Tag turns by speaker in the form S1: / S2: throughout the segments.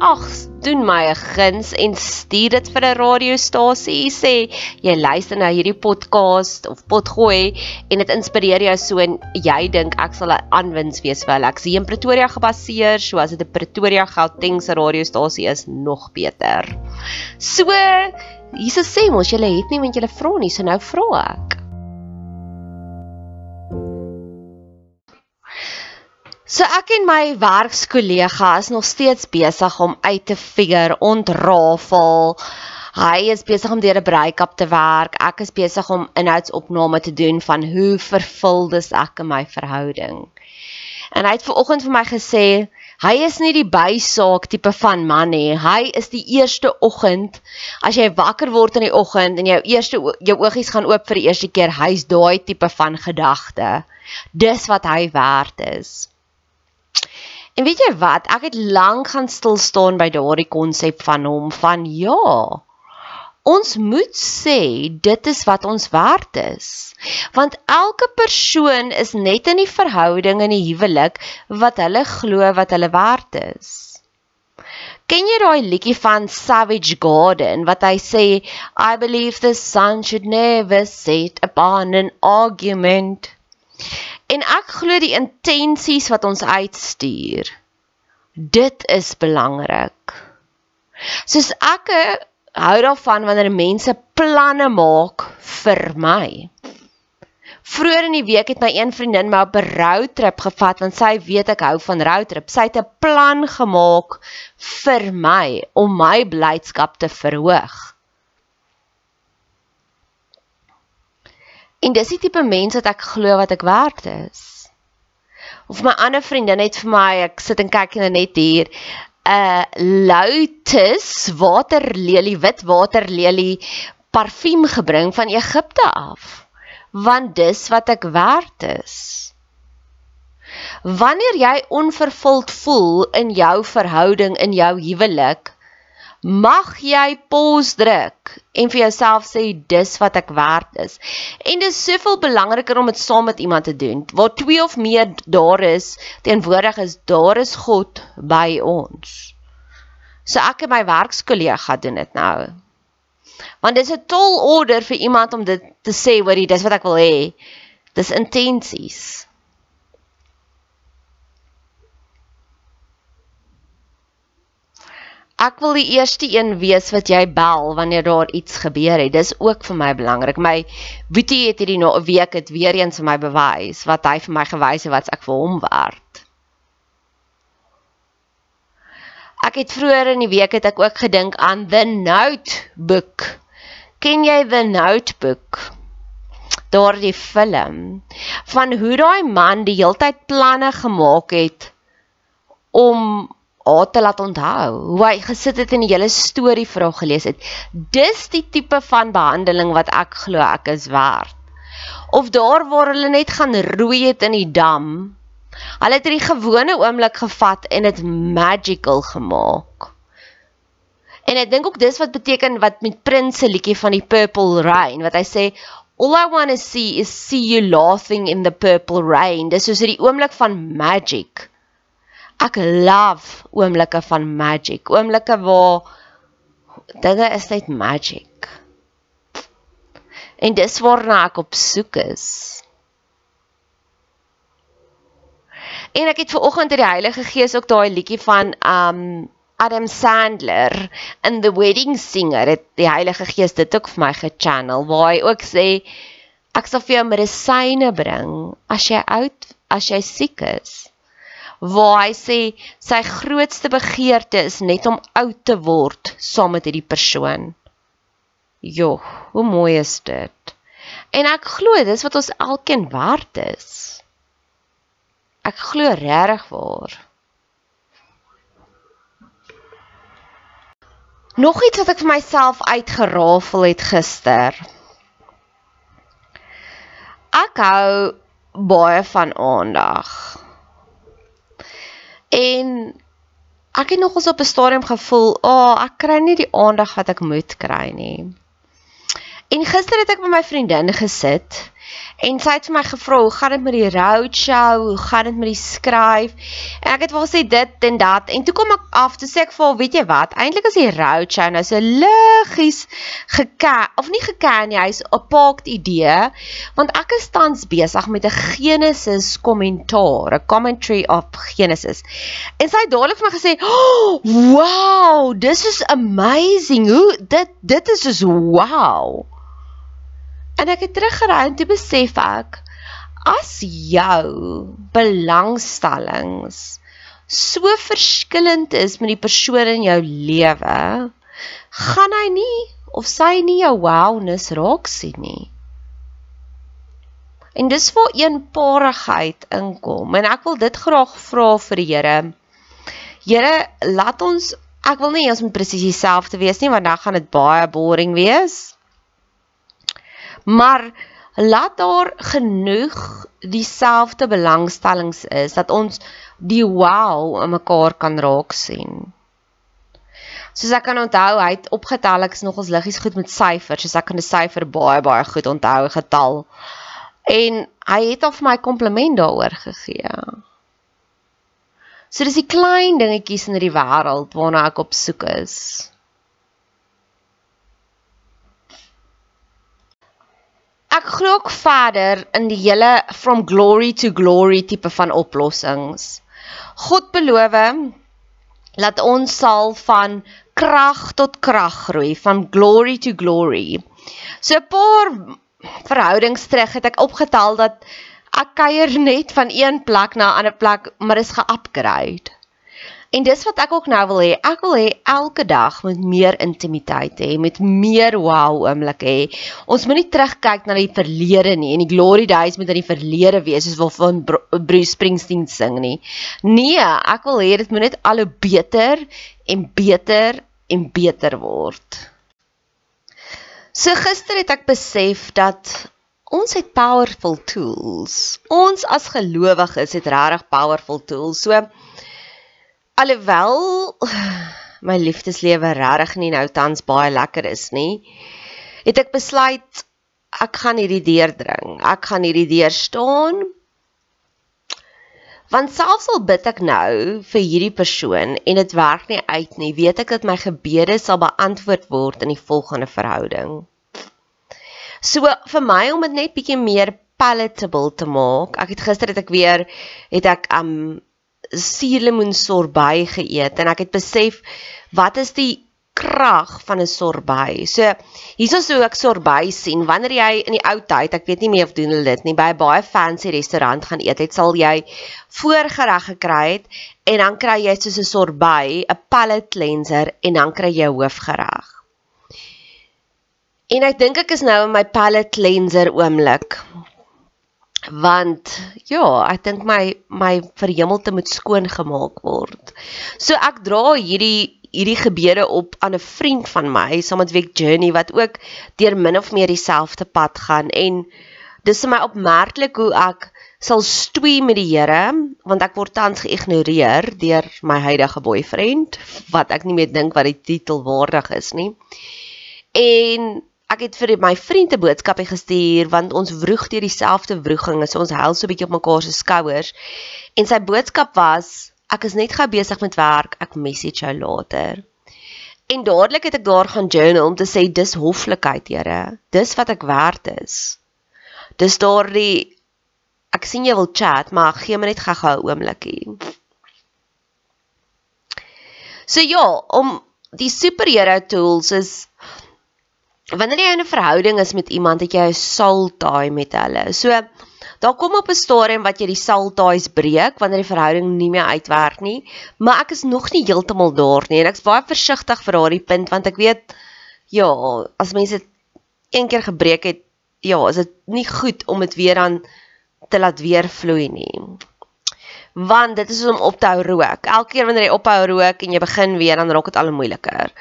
S1: ag, doen my 'n guns en stuur dit vir 'n radiostasie. Sê jy luister na hierdie podcast of potgooi en dit inspireer jou so en jy dink ek sal 'n aanwins wees vir hulle. Ek sien Pretoria gebaseer, so as dit 'n Pretoria Gauteng se radiostasie is, nog beter. So, hierse sê mos jy het nie want jy vra nie, so nou vra ek. So ek en my werkskollega is nog steeds besig om uit te figure ontrafel. Hy is besig om deur 'n breakup te werk. Ek is besig om inhoudsopname te doen van hoe vervuld is ek in my verhouding. En hy het vanoggend vir my gesê hy is nie die bysaak tipe van man nie. Hy is die eerste oggend as jy wakker word in die oggend en jou eerste jou oogies gaan oop vir die eerste keer, hy's daai tipe van gedagte. Dis wat hy werd is. En weet jy wat? Ek het lank gaan stil staan by daardie konsep van hom van ja. Ons moet sê dit is wat ons werd is. Want elke persoon is net in die verhouding in die huwelik wat hulle glo wat hulle werd is. Ken jy daai liedjie van Savage Garden wat hy sê I believe the sun should never set upon an argument. En ek glo die intensies wat ons uitstuur. Dit is belangrik. Soos ek hou daarvan wanneer mense planne maak vir my. Vroeger in die week het my een vriendin my op 'n roadtrip gevat want sy weet ek hou van roadtrip. Sy het 'n plan gemaak vir my om my blydskap te verhoog. En dis die tipe mens wat ek glo wat ek werd is. Of my ander vriendin het vir my, ek sit en kyk net hier, 'n uh, lotus waterlelie, wit waterlelie parfuum gebring van Egipte af. Want dis wat ek werd is. Wanneer jy onvervuld voel in jou verhouding in jou huwelik, mag jy pause druk en vir jouself sê dis wat ek werd is. En dis soveel belangriker om dit saam met iemand te doen. Waar twee of meer daar is, teenwoordig is, daar is God by ons. So ek en my werkskollega doen dit nou. Want dis 'n tol order vir iemand om dit te sê, hoorie, dis wat ek wil hê. Dis intensies. Ek wil die eerste een wees wat jy bel wanneer daar iets gebeur het. Dis ook vir my belangrik. My Boetie het hierdie nou 'n week het weer eens vir my bewys wat hy vir my gewys het wat ek vir hom werd. Ek het vroeër in die week het ek ook gedink aan The Notebook. Ken jy The Notebook? Daardie film van hoe daai man die heeltyd planne gemaak het om haar te laat onthou hoe hy gesit het en die hele storie vir haar gelees het. Dis die tipe van behandeling wat ek glo ek is werd. Of daar waar hulle net gaan roei het in die dam. Hulle het hierdie gewone oomblik gevat en dit magical gemaak. En ek dink ook dis wat beteken wat met Prince se liedjie van die Purple Rain wat hy sê All I want to see is see you laughing in the purple rain. Dis soos hierdie oomblik van magic. Ek love oomblikke van magic. Oomblikke waar dinge is net magic. En dis waarna ek op soek is. En ek het ver oggend uit die Heilige Gees ook daai liedjie van um Adam Sandler in The Wedding Singer het die Heilige Gees dit ook vir my gechannel waar hy ook sê ek sal vir jou medisyne bring as jy oud as jy siek is. Waar hy sê sy grootste begeerte is net om oud te word saam met hierdie persoon. Jo, hoe mooi is dit? En ek glo dis wat ons elkeen werd is. Ek glo regtig waar. Nog iets wat ek vir myself uitgerafel het gister. Ek hou baie van aandag. En ek het nogals op 'n stadium gevoel, "Ag, oh, ek kry nie die aandag wat ek moet kry nie." En gister het ek met my vriendin gesit En sy het vir my gevra, "Hoe gaan dit met die roadshow? Hoe gaan dit met die skryf?" En ek het wel gesê dit en dat. En toe kom ek af te sê ek vir, "Weet jy wat? Eintlik is die roadshow nou so liggies geka of nie geka nie, hy's 'n paakte idee, want ek is tans besig met 'n Genesis kommentaar, 'n commentary of Genesis." En sy het dadelik vir my gesê, oh, "Wow, this is amazing. Hoe dit dit is so wow." En ek het teruggery en toe besef ek as jou belangstellings so verskillend is met die persoon in jou lewe, gaan hy nie of sy nie jou wowness raak sien nie. En dis waar eenparigheid inkom en ek wil dit graag vra vir die Here. Here, laat ons ek wil nie ons moet presies dieselfde wees nie want dan gaan dit baie boring wees maar laat daar genoeg dieselfde belangstellings is dat ons die wow in mekaar kan raak sien. Soos ek kan onthou, hy het opgetel ek is nogals liggies goed met syfers, soos ek kan 'n syfer baie baie goed onthou, 'n getal. En hy het al vir my kompliment daaroor gegee. So dis die klein dingetjies in die wêreld waarna ek op soek is. Ek glo ook verder in die hele from glory to glory tipe van oplossings. God beloof dat ons sal van krag tot krag groei, van glory to glory. So 'n paar verhoudings terug het ek opgetel dat ek kuier net van een plek na 'n ander plek, maar is ge-upgrade. En dis wat ek ook nou wil hê. Ek wil hê elke dag moet meer intimiteit hê, met meer wow oomblik hê. Ons moenie terugkyk na die verlede nie en die glory days moet in die verlede wees soos wat van Bruce Springsteen sing nie. Nee, ek wil hê dit moet net al hoe beter en beter en beter word. So gister het ek besef dat ons het powerful tools. Ons as gelowiges het regtig powerful tools. So alhoewel my liefdeslewe regtig nie nou tans baie lekker is nie, het ek besluit ek gaan hierdie deur dring. Ek gaan hierdie deur staan. Want selfs al bid ek nou vir hierdie persoon en dit werk nie uit nie, weet ek dat my gebede sal beantwoord word in die volgende verhouding. So vir my om dit net bietjie meer palatable te maak. Ek het gister het ek weer het ek um suurlemoen sorbet geëet en ek het besef wat is die krag van 'n sorbet. So hiersoos hoe ek sorbet sien wanneer jy in die ou tyd, ek weet nie meer of doen hulle dit nie, by 'n baie fancy restaurant gaan eet, het sal jy voorgereg gekry het en dan kry jy soos 'n sorbet, 'n palate cleanser en dan kry jy hoofgereg. En ek dink ek is nou in my palate cleanser oomblik want ja, ek dink my my verhemelte moet skoon gemaak word. So ek dra hierdie hierdie gebede op aan 'n vriend van my, met Week Journey wat ook deur min of meer dieselfde pad gaan en dis vir my opmerklik hoe ek sal stoei met die Here want ek word tans geïgnoreer deur my huidige boyfriend wat ek nie meer dink wat die titel waardig is nie. En ek het vir my vriende boodskappe gestuur want ons vroeg deur dieselfde wroging is ons hel so 'n bietjie op mekaar se skouers. En sy boodskap was ek is net gou besig met werk ek message jou later. En dadelik het ek daar gaan journal om te sê dis hoflikheid Here. Dis wat ek werd is. Dis daardie ek sien jy wil chat, maar gee my net gou-gou 'n oombliekie. So ja, om die superhero tools is wanneer jy in 'n verhouding is met iemand, het jy 'n soul tie met hulle. So daar kom op 'n stadium wat jy die soul ties breek wanneer die verhouding nie meer uitwerk nie, maar ek is nog nie heeltemal daar nie en ek's baie versigtig vir daardie punt want ek weet ja, as mense een keer gebreek het, ja, is dit nie goed om dit weer aan te laat weer vloei nie want dit is om op te hou rook. Elke keer wanneer jy ophou rook en jy begin weer, dan raak dit al hoe moeiliker.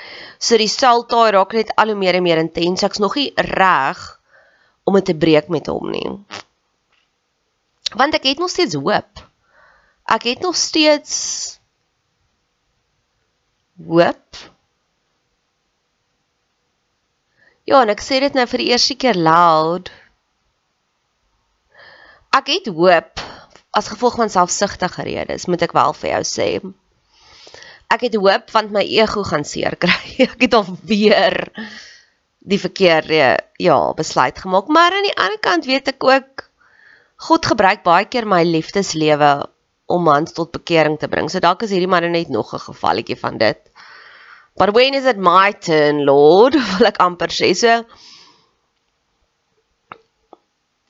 S1: So die saltaai raak net al hoe meer en meer intens. Ek's nog nie reg om dit te breek met hom nie. Want ek het nog steeds hoop. Ek het nog steeds hoop. Ja, en ek sê dit nou vir die eerste keer loud. Ek het hoop as gevolg van selfsugtige redes, moet ek wel vir jou sê. Ek het hoop want my ego gaan seer kry. Ek het alweer die verkeerde ja, besluit gemaak, maar aan die ander kant weet ek ook God gebruik baie keer my liefdeslewe om mans tot bekering te bring. So dalk is hierdie maar net nog 'n gevalletjie van dit. But when is it my turn, Lord? Wil ek amper sê. So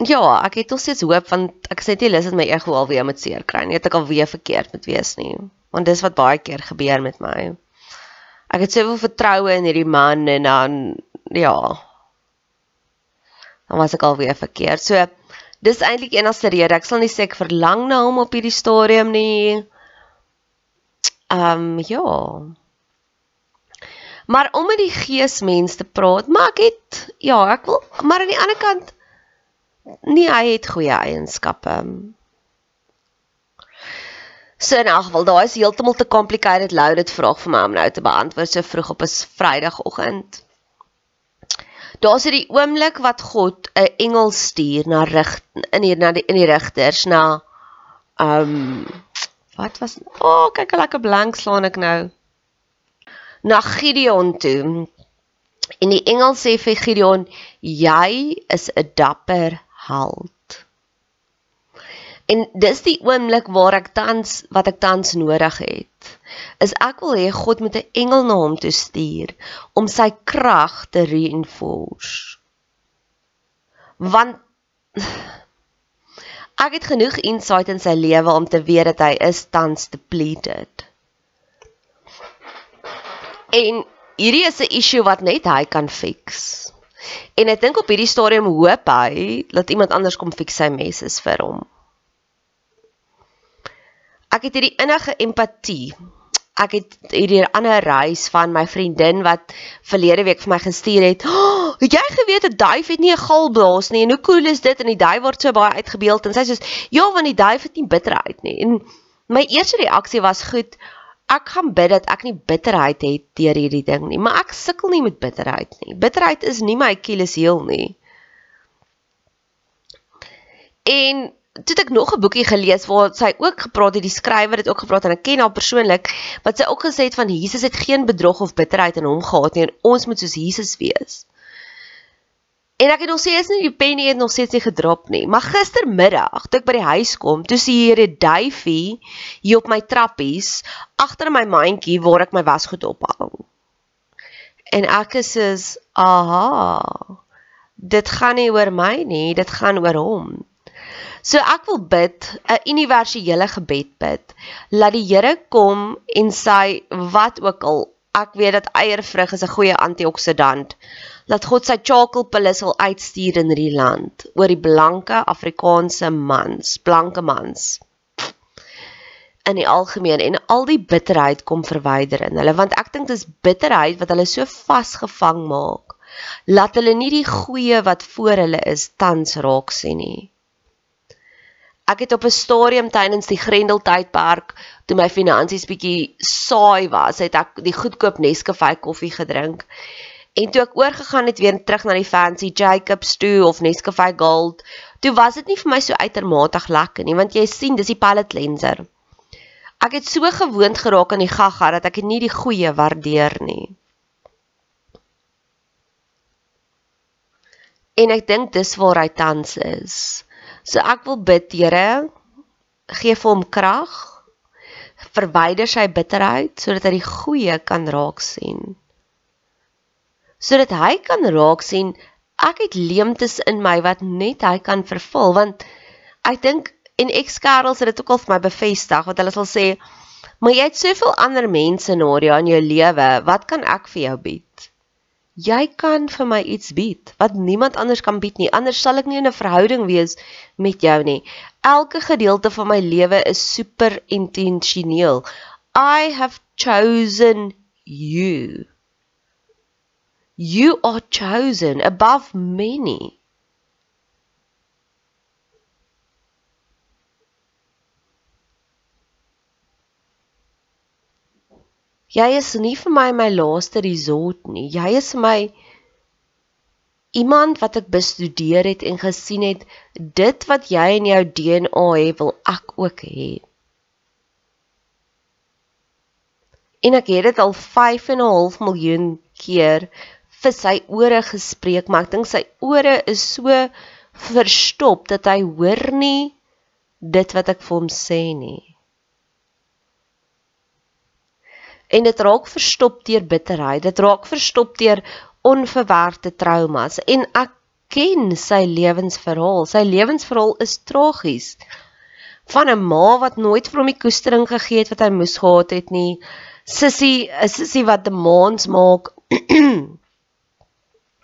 S1: Ja, ek het nog steeds hoop want ek sê nie lus dat my ego alweer met seer kry nie. Het ek alweer verkeerd met wees nie. Want dis wat baie keer gebeur met my. Ek het soveel vertroue in hierdie man en dan ja. Dan was ek alweer verkeerd. So dis eintlik enigste rede. Ek sal nie sê ek verlang na hom op hierdie stadium nie. Ehm um, ja. Maar om met die geesmens te praat, maar ek het ja, ek wil maar aan die ander kant nie hy het goeie eienskappe. So in elk geval, daai is heeltemal te complicated loaded vraag vir my om nou te beantwoord so vroeg op 'n Vrydagoggend. Daar's dit die oomblik wat God 'n engel stuur na rig in hier na die in die rigters na ehm um, wat was O, oh, kyk hoe lekker blank slaan ek nou. Na Gideon toe. En die engel sê vir Gideon, jy is 'n dapper held. En dis die oomblik waar ek tans wat ek tans nodig het. Is ek wil hê God moet 'n engel na hom toe stuur om sy krag te reinforce. Want ek het genoeg insight in sy lewe om te weet dat hy is tans depleted. En hierdie is 'n issue wat net hy kan fix. En ek dink op hierdie stadium hoop hy dat iemand anders kom fix sy messes vir hom. Ek het hierdie innige empatie. Ek het hierdie ander reis van my vriendin wat verlede week vir my gestuur het. Oh, het jy geweet dat duif het nie 'n galblaas nie en hoe cool is dit en die duif word so baie uitgebeeld en sy sê ja want die duif het nie bitterheid nie. En my eerste reaksie was goed ek gaan bid dat ek nie bitterheid het deur hierdie ding nie, maar ek sukkel nie met bitterheid nie. Bitterheid is nie my Achilleshiel nie. En toe het ek nog 'n boekie gelees waar sy ook gepraat het, die skrywer het ook gepraat en ek ken haar persoonlik, wat sy ook gesê het van Jesus het geen bedrog of bitterheid in hom gehad nie en ons moet soos Jesus wees. En ek het nog steeds nie die penny het nog steeds nie gedrop nie. Maar gistermiddag, toe ek by die huis kom, toe sien hier 'n duifie hier op my trappies agter my mandjie waar ek my wasgoed ophang. En ek is is, aha. Dit gaan nie oor my nie, dit gaan oor hom. So ek wil bid, 'n universele gebed bid. Laat die Here kom en sy wat ook al. Ek weet dat eiervrug is 'n goeie antioksidant dat God sy chakelpille sal uitstuur in hierdie land oor die blanke Afrikaanse mans, blanke mans. In die algemeen en al die bitterheid kom verwyder in hulle want ek dink dis bitterheid wat hulle so vasgevang maak laat hulle nie die goeie wat voor hulle is tans raak sien nie. Ek het op 'n stadium tydens die Grendel tydperk toe my finansies bietjie saai was het ek die goedkoop Nescafe koffie gedrink En toe ek oorgegaan het weer terug na die fancy Jacobs toe of Nescafe Gold, toe was dit nie vir my so uitermate lekker nie, want jy sien, dis die palette cleanser. Ek het so gewoond geraak aan die gaga dat ek nie die goeie waardeer nie. En ek dink dis waar hy tans is. So ek wil bid, Here, gee vir hom krag. Verwyder sy bitterheid sodat hy die goeie kan raak sien. Sodat hy kan raak sien ek het leemtes in my wat net hy kan vervul want ek dink en ekskerels het dit ook al vir my bevestig want hulle sal sê maar jy het soveel ander mense na jou in jou lewe wat kan ek vir jou bied? Jy kan vir my iets bied wat niemand anders kan bied nie anders sal ek nie in 'n verhouding wees met jou nie. Elke gedeelte van my lewe is super intentioneel i have chosen you you are chosen above many Jy is nie vir my my laaste resort nie. Jy is vir my iemand wat ek bestudeer het en gesien het dit wat jy in jou DNA het, wil ek ook hê. En ek het dit al 5 en 'n half miljoen keer vir sy ore gespreek, maar ek dink sy ore is so verstop dat hy hoor nie dit wat ek vir hom sê nie. en dit raak verstop deur bitterheid dit raak verstop deur onverwerkte traumas. En ek ken sy lewensverhaal. Sy lewensverhaal is tragies. Van 'n ma wat nooit vir hom die koestering gegee het wat hy moes gehad het nie. Sissie 'n sissie wat demands maak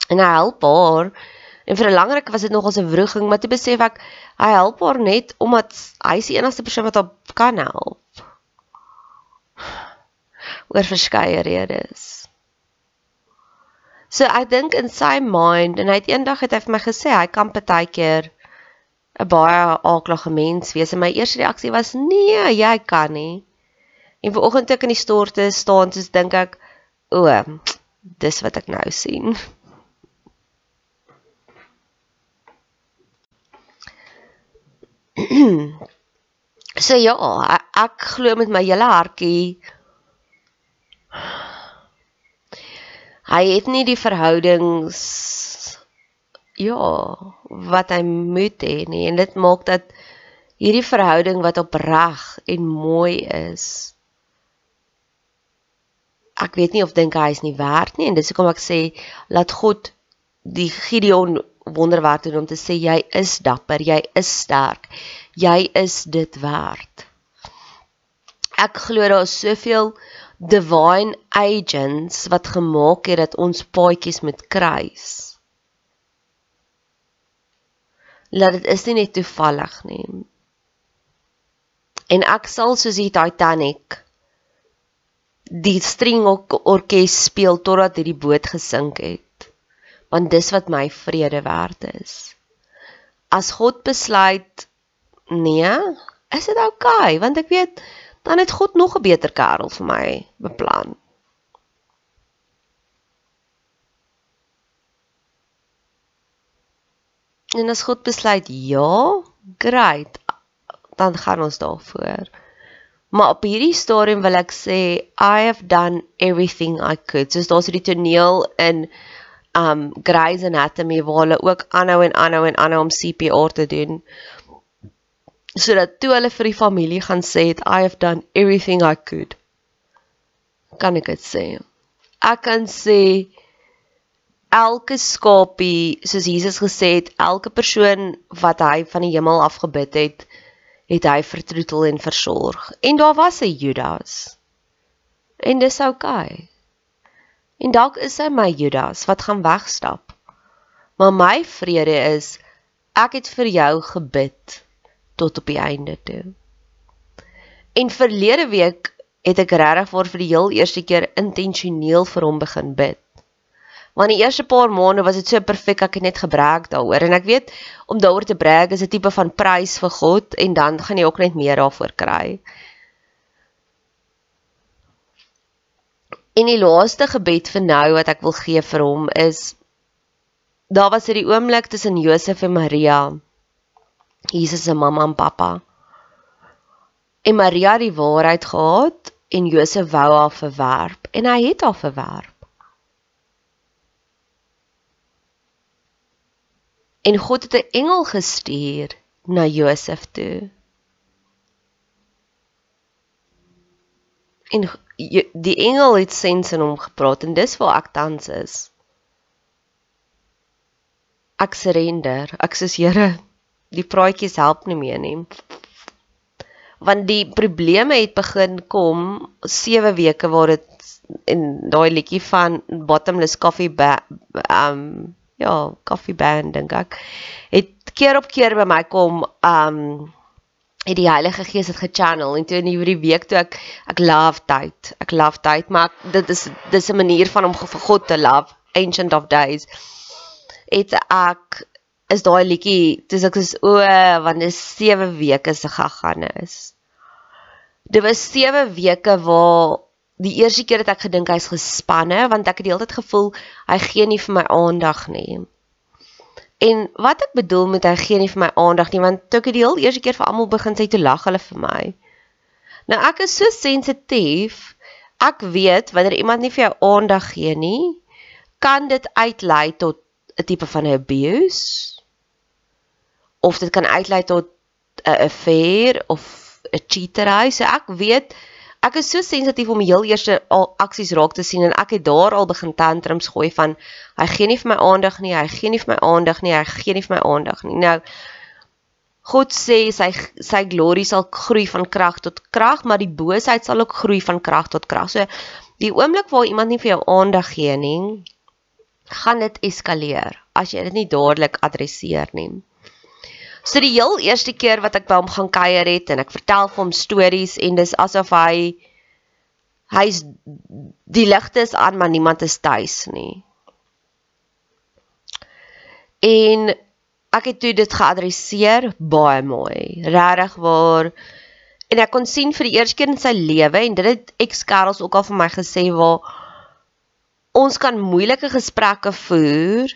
S1: en hy help haar en vir 'n langer ruk was dit nog as 'n wroging maar toe besef ek hy help haar net omdat hy is die enigste persoon wat haar kan help oor verskeie redes. So ek dink in sy mind en hy het eendag het hy vir my gesê hy kan partykeer 'n baie aaklige mens wees en my eerste reaksie was nee, jy kan nie. En vanoggend toe ek in die storte staan, soos dink ek, o, dis wat ek nou sien. So ja, ek glo met my hele hartjie hy het nie die verhoudings ja wat hy moet hê nie. En dit maak dat hierdie verhouding wat opreg en mooi is ek weet nie of dink hy is nie werd nie. En dis hoekom ek sê laat God die Gideon wonderwerk doen om te sê jy is dapper jy is sterk jy is dit werd ek glo daar is soveel divine agents wat gemaak het dat ons paadjies moet kruis. Laat dit is nie net toevallig nie. En ek sal soos die Titanic die string orkes speel totdat hierdie boot gesink het. Want dis wat my vrede werd is. As God besluit nee, is dit oukei, okay, want ek weet dan het God nog 'n beter kerel vir my beplan. En as God besluit ja, great, dan gaan ons daarvoor. Maar op hierdie stadium wil ek sê I have done everything I could. Soos daar's die toneel in um Grey's Anatomy waar hulle ook aanhou en aanhou en aanhou om CPR te doen. Sodat toe hulle vir die familie gaan sê het I have done everything I could. Kan ek dit sê? Ek kan sê elke skapie soos Jesus gesê het elke persoon wat hy van die hemel af gebid het het hy vertroetel en versorg. En daar was 'n Judas. En dis oukei. okay. En dalk is hy my Judas wat gaan wegstap maar my vrede is ek het vir jou gebid tot op die einde toe. En verlede week het ek regtig vir vir die heel eerste keer intentioneel vir hom begin bid. Want die eerste paar maande was dit so perfek ek het net gebruik daaroor en ek weet om daaroor te brag is 'n tipe van prys vir God en dan gaan jy ook net meer daarvoor kry. En die laaste gebed vir nou wat ek wil gee vir hom is daar was dit die oomblik tussen Josef en Maria Jesus se mamma en pappa. En Maria het die waarheid gehad en Josef wou haar verwerp en hy het haar verwerp. En God het 'n engel gestuur na Josef toe. En die engel het sens in hom gepraat en dis waar ek tans is. Ek surrender. Ek sê Here, die praatjies help nie meer nie. Want die probleme het begin kom 7 weke waar dit en daai liedjie van Bottomless Coffee um ja, Coffee Band dink ek het keer op keer by my kom um het die Heilige Gees dit gechannel en toe in hierdie week toe ek ek love tyd. Ek love tyd, maar dit is dis 'n manier van om vir God te love, Ancient of Days. Het ek is daai liedjie, dis ek is o, want dit is 7 weke se gegaan is. Dit was 7 weke waar die eerste keer het ek gedink hy's gespanne want ek het die hele tyd gevoel hy gee nie vir my aandag nie. En wat ek bedoel met hy gee nie vir my aandag nie want toe ek die heel eerste keer vir almal begin sê toe lag hulle vir my. Nou ek is so sensitief. Ek weet wanneer iemand nie vir jou aandag gee nie, kan dit uitlei tot 'n tipe van abuse of dit kan uitlei tot 'n affair of 'n cheatery. So ek weet ek is so sensitief om heel eerste al aksies raak te sien en ek het daar al begin tantrums gooi van hy gee nie vir my aandag nie, hy gee nie vir my aandag nie, hy gee nie vir my aandag nie. Nou God sê sy sy glorie sal groei van krag tot krag, maar die boosheid sal ook groei van krag tot krag. So die oomblik waar iemand nie vir jou aandag gee nie, gaan dit eskaleer as jy dit nie dadelik adresseer nie. So die heel eerste keer wat ek by hom gaan kuier het en ek vertel vir hom stories en dis asof hy hy's die ligte is aan maar niemand is tuis nie. En ek het toe dit geadresseer baie mooi. Regtig waar en ek kon sien vir die eerste keer in sy lewe en dit het ex Karels ook al vir my gesê waar ons kan moeilike gesprekke voer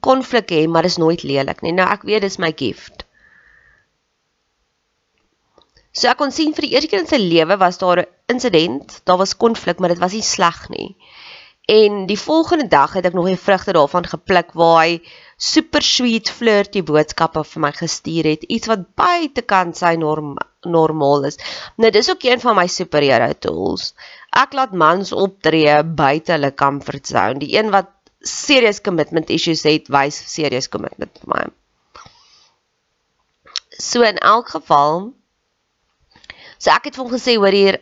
S1: konflik hê, maar dis nooit lelik nie. Nou ek weet dis my gift. So ek kon sien vir die eerste keer in sy lewe was daar 'n insident, daar was konflik, maar dit was nie sleg nie. En die volgende dag het ek nog 'n vrugte daarvan gepluk waar hy super sweet flirty boodskappe vir my gestuur het, iets wat buitekant sy norm normaal is. Nou dis ook een van my superhero tools. Ek laat mans optree buite hulle comfort zone. Die een wat serious commitment issues het, wys serious commitment vir my. So in elk geval so ek het vir hom gesê hoor hier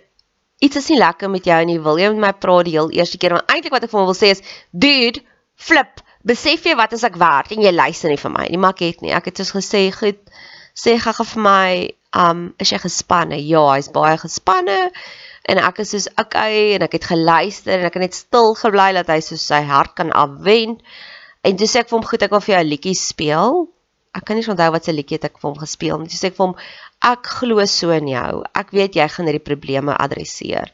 S1: iets is nie lekker met jou en jy wil jy met my praat die heel eerste keer? Want eintlik wat ek vir hom wil sê is dude flip. Besef jy wat as ek werk en jy luister nie vir my nie. Maar ek het nie. Ek het soos gesê goed sê gaga vir my um is jy gespanne? Ja hy's baie gespanne en ek is soos okay en ek het geluister en ek het net stil gebly dat hy soos sy hart kan afwend en toe sê ek vir hom goed ek wil vir jou 'n liedjie speel. Ek kan nie onthou wat se liedjie het ek vir hom gespeel nie. Toe sê ek vir hom ek glo so in jou. Ek weet jy gaan hierdie probleme adresseer.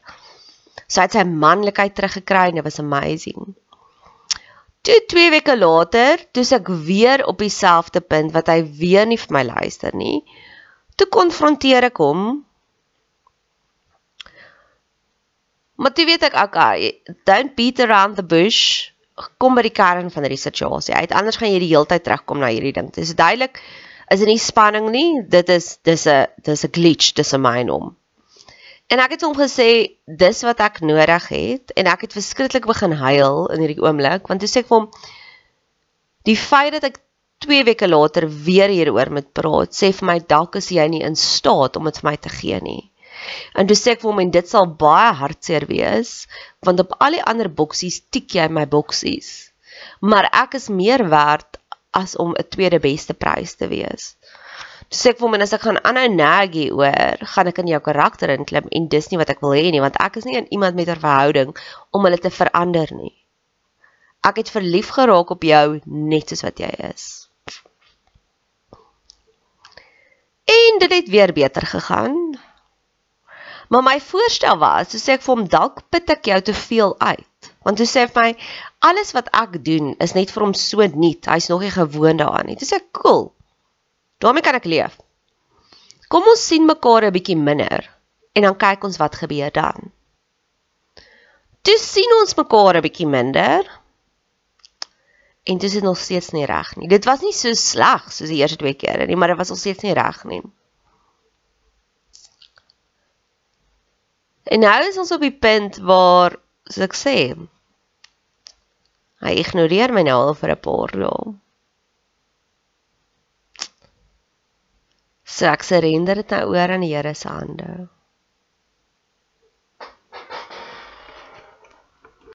S1: So hy het sy manlikheid teruggekry en dit was amazing. Toe 2 weke later toe ek weer op dieselfde punt wat hy weer nie vir my luister nie. Toe konfronteer ek hom Maar toe weet ek okay, don't beat around the bush. Kom by die kern van die situasie. Uit anders gaan jy die hele tyd terugkom na hierdie ding. Dit is duidelik is dit nie spanning nie. Dit is dis 'n dis 'n glitch, dis 'n myn om. En ek het hom gesê dis wat ek nodig het en ek het verskriklik begin huil in hierdie oomblik want toe sê ek vir hom die feit dat ek 2 weke later weer hieroor moet praat sê vir my dalk is jy nie in staat om dit vir my te gee nie. En toe sê ek vir hom en dit sal baie hartseer wees want op al die ander boksies tik jy my boksies. Maar ek is meer werd as om 'n tweede beste prys te wees. Toe sê ek vir hom en as ek gaan aanhou nag hieroor, gaan ek in jou karakter inklim en dis nie wat ek wil hê nie want ek is nie iemand met 'n verhouding om hulle te verander nie. Ek het verlief geraak op jou net soos wat jy is. En dit het weer beter gegaan. Maar my voorstel was, so sê ek vir hom dalk put ek jou te veel uit. Want hy sê vir my alles wat ek doen is net vir hom so nuut. Hy's nog nie gewoond daaraan nie. Dis ek cool. daarmee kan ek leef. Kom ons sien mekaar 'n bietjie minder en dan kyk ons wat gebeur dan. Toe sien ons mekaar 'n bietjie minder. En dit is nog steeds nie reg nie. Dit was nie so sleg soos die eerste twee kere nie, maar dit was nog steeds nie reg nie. En nou is ons op die punt waar soos ek sê, hy ignoreer my nou al vir 'n paar dae. So ek surrender dit nou oor aan die Here se hande.